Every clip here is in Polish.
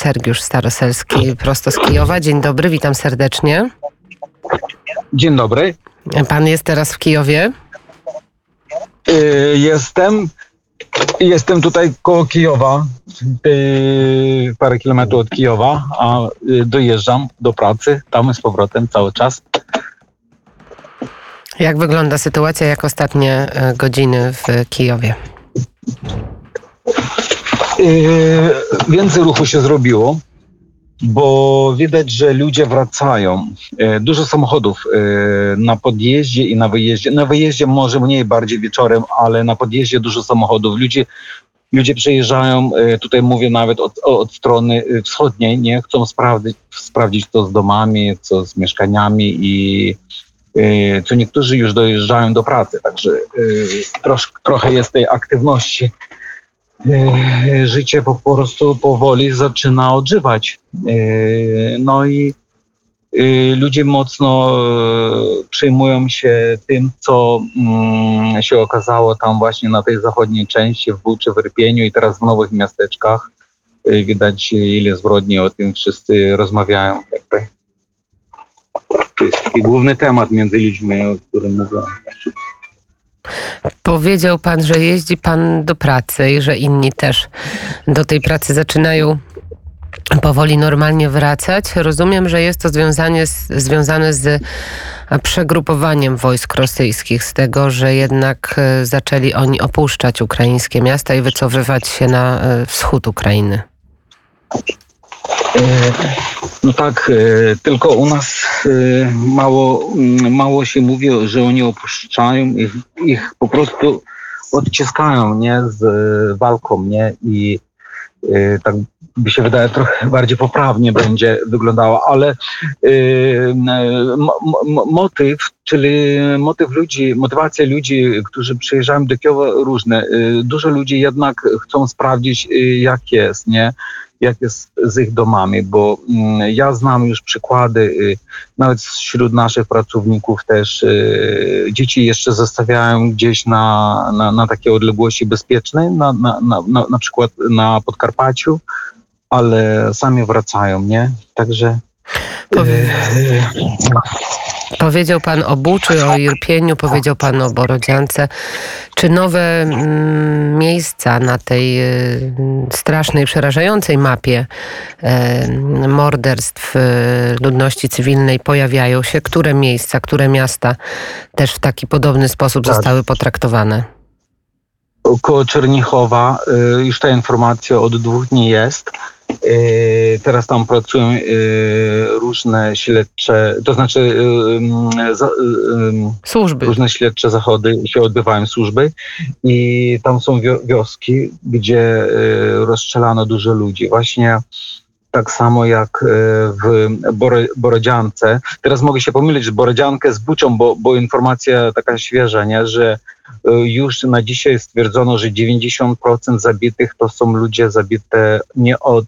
Sergiusz Staroselski prosto z Kijowa. Dzień dobry, witam serdecznie. Dzień dobry. Pan jest teraz w Kijowie? Y, jestem. Jestem tutaj koło Kijowa, y, parę kilometrów od Kijowa, a y, dojeżdżam do pracy, tam z powrotem cały czas. Jak wygląda sytuacja, jak ostatnie godziny w Kijowie? Więcej ruchu się zrobiło bo widać, że ludzie wracają. E, dużo samochodów e, na podjeździe i na wyjeździe. Na wyjeździe może mniej, bardziej wieczorem, ale na podjeździe dużo samochodów. Ludzie, ludzie przyjeżdżają, e, tutaj mówię nawet od, od strony wschodniej, nie chcą sprawdzić, sprawdzić co z domami, co z mieszkaniami i co niektórzy już dojeżdżają do pracy, także trosz, trochę jest tej aktywności życie po prostu powoli zaczyna odżywać. E, no i e, ludzie mocno przejmują się tym, co mm, się okazało tam właśnie na tej zachodniej części, w Buczy, w Rypieniu i teraz w nowych miasteczkach. Widać, ile zbrodni o tym wszyscy rozmawiają. To jest taki główny temat między ludźmi, o którym mówię. Powiedział pan, że jeździ pan do pracy i że inni też do tej pracy zaczynają powoli normalnie wracać. Rozumiem, że jest to związanie z, związane z przegrupowaniem wojsk rosyjskich, z tego, że jednak e, zaczęli oni opuszczać ukraińskie miasta i wycofywać się na e, wschód Ukrainy. E, no tak, tylko u nas mało, mm, mało się mówi, że oni opuszczają, ich, ich po prostu odciskają nie, z walką, nie? I tak by się wydaje trochę bardziej poprawnie będzie wyglądało, ale motyw, czyli motyw ludzi, motywacja ludzi, którzy przyjeżdżają do Kijowa różne. dużo ludzi jednak chcą sprawdzić, jak jest, nie? jak jest z ich domami, bo mm, ja znam już przykłady, y, nawet wśród naszych pracowników też y, dzieci jeszcze zostawiają gdzieś na, na, na takiej odległości bezpiecznej, na, na, na, na przykład na Podkarpaciu, ale sami wracają, nie? Także Powie... Powiedział Pan o Buczy, o Irpieniu, powiedział Pan o Borodziance. Czy nowe mm, miejsca na tej y, strasznej, przerażającej mapie y, morderstw y, ludności cywilnej pojawiają się? Które miejsca, które miasta też w taki podobny sposób tak. zostały potraktowane? Koło Czernichowa już ta informacja od dwóch dni jest E, teraz tam pracują e, różne śledcze, to znaczy e, służby. Różne śledcze zachody się odbywają służby i tam są wioski, gdzie rozstrzelano dużo ludzi. Właśnie tak samo jak w Borodziance. Teraz mogę się pomylić z Borodziankę z Buczą, bo, bo informacja taka świeża, nie? że już na dzisiaj stwierdzono, że 90% zabitych to są ludzie zabite nie od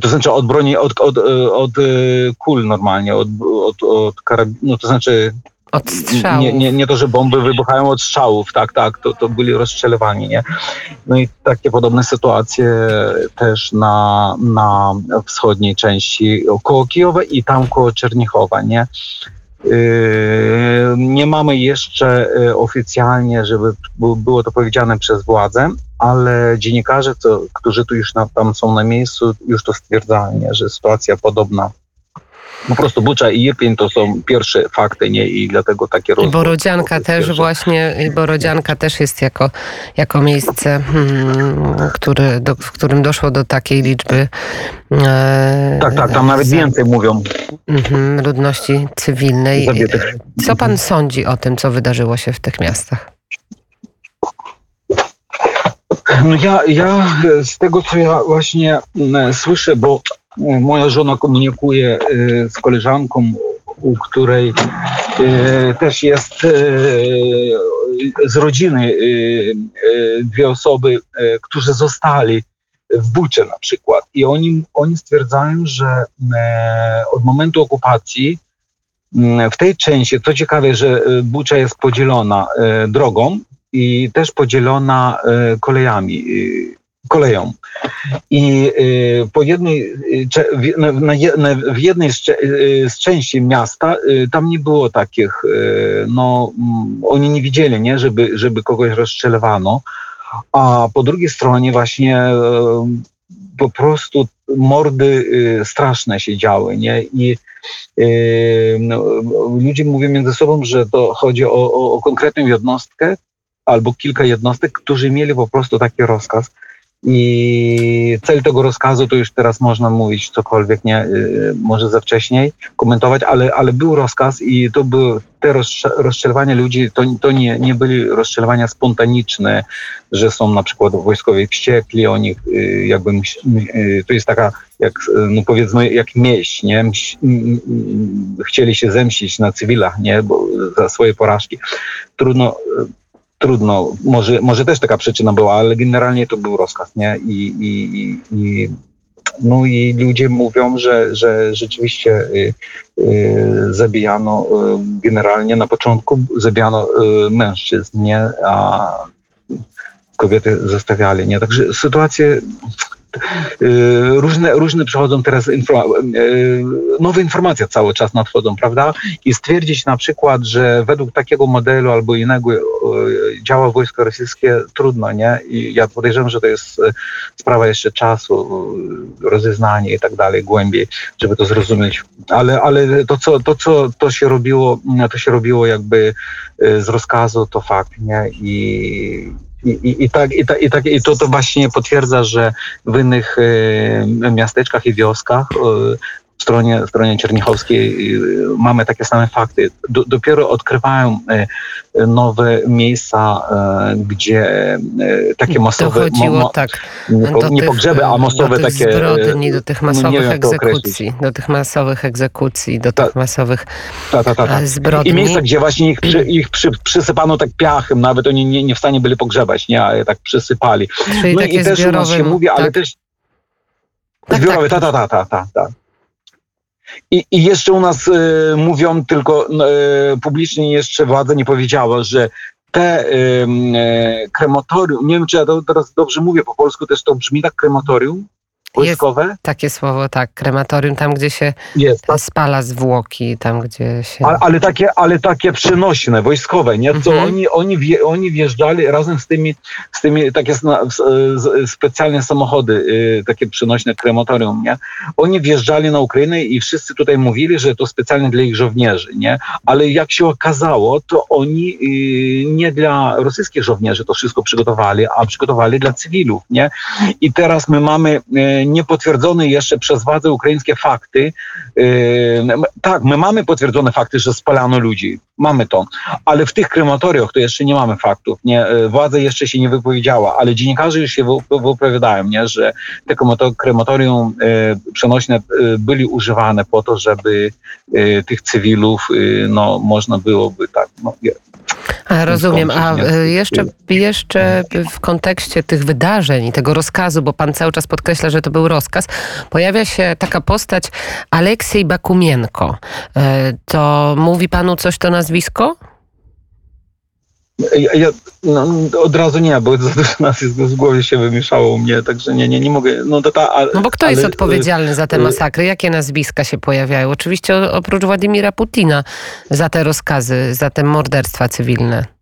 to znaczy od broni, od, od, od kul normalnie, od, od, od no to znaczy od strzałów. Nie, nie, nie to, że bomby wybuchają od strzałów, tak, tak, to, to byli rozstrzelewani, nie? No i takie podobne sytuacje też na, na wschodniej części koło Kijowa i tam koło Czernichowa, nie? Yy, nie mamy jeszcze yy, oficjalnie, żeby było to powiedziane przez władzę, ale dziennikarze, to, którzy tu już na, tam są na miejscu, już to stwierdzają, że sytuacja podobna po prostu Bucza i Irpień to są pierwsze fakty, nie? I dlatego takie rozmowy. Borodzianka też pierwsze. właśnie, Borodzianka też jest jako, jako miejsce, hmm, który, do, w którym doszło do takiej liczby. E, tak, tak, tam nawet za, więcej mówią. Hmm, ludności cywilnej. Zabietych. Co pan sądzi o tym, co wydarzyło się w tych miastach? No ja, ja z tego, co ja właśnie mm, słyszę, bo Moja żona komunikuje z koleżanką, u której też jest z rodziny dwie osoby, którzy zostali w Bucie na przykład. I oni, oni stwierdzają, że od momentu okupacji w tej części, co ciekawe, że Bucza jest podzielona drogą i też podzielona kolejami koleją. I y, po jednej, y, w- jednej z, y, części miasta tam nie było takich, no mm, oni nie widzieli, nie, żeby, żeby kogoś rozstrzelowano, a po drugiej stronie właśnie po prostu mordy straszne się działy, nie, i no, ludzie mówią między sobą, że to chodzi o, o, o konkretną jednostkę albo kilka jednostek, którzy mieli po prostu taki rozkaz. I cel tego rozkazu to już teraz można mówić cokolwiek, nie, y, może za wcześniej komentować, ale, ale był rozkaz i to były te rozstrze- rozstrzelowania ludzi, to, to nie, nie byli rozstrzelowania spontaniczne, że są na przykład wojskowi wściekli, oni y, jakby, y, to jest taka, jak, no powiedzmy, jak mieść, nie, chcieli się zemścić na cywilach, nie, bo za swoje porażki. Trudno, trudno, może, może też taka przyczyna była, ale generalnie to był rozkaz, nie? I, i, i, i no i ludzie mówią, że, że rzeczywiście y, y, zabijano y, generalnie na początku zabijano y, mężczyzn, nie? A kobiety zostawiali, nie? Także sytuacje różne, różne przychodzą teraz y, nowe informacje cały czas nadchodzą, prawda? I stwierdzić na przykład, że według takiego modelu albo innego y, działa wojsko rosyjskie trudno, nie? I ja podejrzewam, że to jest y, sprawa jeszcze czasu, y, rozeznania i tak dalej, głębiej, żeby to zrozumieć. Ale, ale to, co, to, co to się robiło, to się robiło jakby y, z rozkazu, to fakt, nie? I, i, i, i, tak, i, tak, i, tak, I to, to właśnie potwierdza, że w innych e, miasteczkach i wioskach e, w stronie, w stronie czernichowskiej e, mamy takie same fakty. Do, dopiero odkrywają e, nowe miejsca, gdzie takie masowe... Dochodziło mo- tak nie, do nie tych, pogrzeby, a masowe do takie... zbrodni, do tych masowych wiem, egzekucji, do tych masowych egzekucji, do Tak. tych masowych Ta, ta, ta, ta. e, I zbrodni. miejsca, gdzie właśnie ich, przy, ich przy, przysypano tak piachem, nawet oni nie, nie w stanie byli pogrzebać, nie, ale tak przysypali. Czyli No takie i też u nas się mówi, ale tak, też Tak, zbiorowe, tak. ta, ta, ta, ta, ta, ta. I, I jeszcze u nas e, mówią tylko e, publicznie jeszcze władza nie powiedziała, że te e, krematorium, nie wiem czy ja teraz dobrze mówię po polsku, też to brzmi tak krematorium wojskowe? takie słowo, tak, krematorium, tam gdzie się Jest, tak? spala zwłoki, tam gdzie się... Ale, ale, takie, ale takie przenośne, wojskowe, nie? Co Mhm. oni, oni, wje, oni wjeżdżali razem z tymi, z tymi takie specjalne samochody, y, takie przenośne krematorium, nie? Oni wjeżdżali na Ukrainę i wszyscy tutaj mówili, że to specjalnie dla ich żołnierzy, nie? Ale jak się okazało, to oni y, nie dla rosyjskich żołnierzy to wszystko przygotowali, a przygotowali dla cywilów, nie? I teraz my mamy y, niepotwierdzone jeszcze przez władze ukraińskie fakty, Yy, tak, my mamy potwierdzone fakty, że spalano ludzi. Mamy to. Ale w tych krematoriach to jeszcze nie mamy faktów. Nie? Yy, Władza jeszcze się nie wypowiedziała, ale dziennikarze już się wy- wypowiadają, nie? że te kremato- krematorium yy, przenośne yy, byli używane po to, żeby tych cywilów no, można byłoby tak. No, A, rozumiem. A e, jeszcze, jeszcze w kontekście tych wydarzeń i tego rozkazu, bo pan cały czas podkreśla, że to był rozkaz, pojawia się taka postać Aleksiej Bakumienko. E, To mówi panu coś to nazwisko? Ja, ja, no, od razu nie, bo za dużo nas jest w głowie się wymieszało u mnie, także nie, nie, nie mogę. No, to ta, ale, No bo kto jest ale, odpowiedzialny za te y- masakry? Jakie nazwiska się pojawiają? Oczywiście oprócz Władimira Putina za te rozkazy, za te morderstwa cywilne.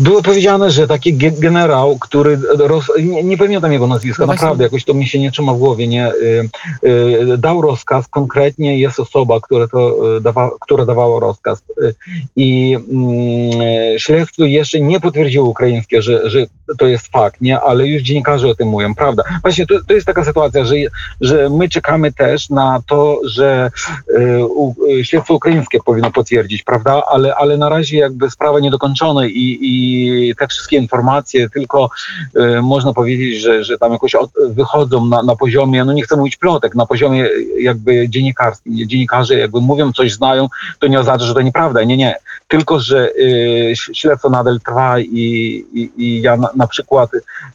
Było powiedziane, że taki ge- generał, który, roz, nie, nie pamiętam jego nazwiska, No naprawdę jakoś to mi się nie trzyma w głowie, nie, y, y, dał rozkaz, konkretnie jest osoba, która, to, y, dawa, która dawała rozkaz y, i mm, śledztwo jeszcze nie potwierdziło ukraińskie, że, że to jest fakt, nie, ale już dziennikarze o tym mówią, prawda. Właśnie to, to jest taka sytuacja, że, że my czekamy też na to, że y, u, y, śledztwo ukraińskie powinno potwierdzić, prawda, ale, ale na razie jakby sprawa niedokończona i, i te wszystkie informacje tylko y, można powiedzieć, że, że tam jakoś od, wychodzą na, na poziomie, no nie chcę mówić plotek, na poziomie jakby dziennikarskim. Dziennikarze jakby mówią, coś znają, to nie oznacza, że to nieprawda. Nie, nie. Tylko, że y, śledztwo nadal trwa i, i, i ja na, na przykład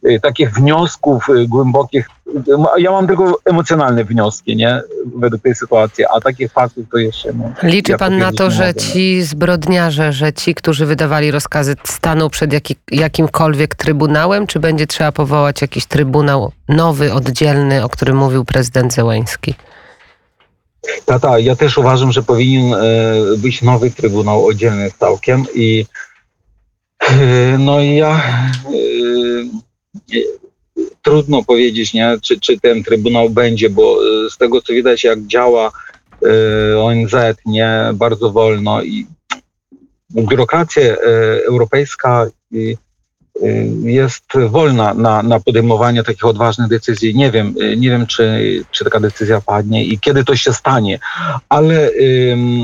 y, takich wniosków głębokich, ja mam tylko emocjonalne wnioski, nie, według tej sytuacji, a takich faktów to jeszcze no, Liczy ja pan na to, że no. ci zbrodniarze, że ci, którzy wydawali rozkazy, staną przed jaki, jakimkolwiek trybunałem, czy będzie trzeba powołać jakiś trybunał nowy, oddzielny, o którym mówił prezydent Zełański? Tak, tak. Ja też uważam, że powinien e, być nowy trybunał oddzielny całkiem i e, no i ja e, trudno powiedzieć, nie, czy, czy ten trybunał będzie, bo z tego co widać, jak działa ONZ, nie, bardzo wolno i biurokracja e, europejska e, jest wolna na, na podejmowanie takich odważnych decyzji. Nie wiem, e, nie wiem czy, czy taka decyzja padnie i kiedy to się stanie, ale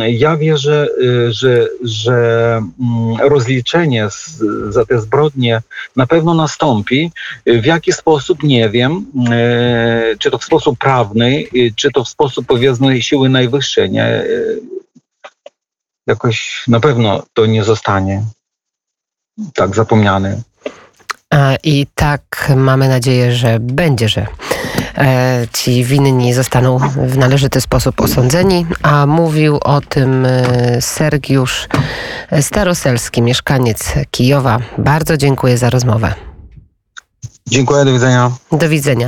ja wierzę, że, że mm, rozliczenie z, za te zbrodnie na pewno nastąpi. W jaki sposób, nie wiem. Czy to w sposób prawny, czy to w sposób, powiedzmy, siły najwyższej, nie? Jakoś na pewno to nie zostanie tak zapomniane. A, I tak mamy nadzieję, że będzie, że e, ci winni zostaną w należyty sposób osądzeni. A mówił o tym e, Sergiusz Staroselski, mieszkaniec Kijowa. Bardzo dziękuję za rozmowę. Dziękuję, do widzenia. Do widzenia.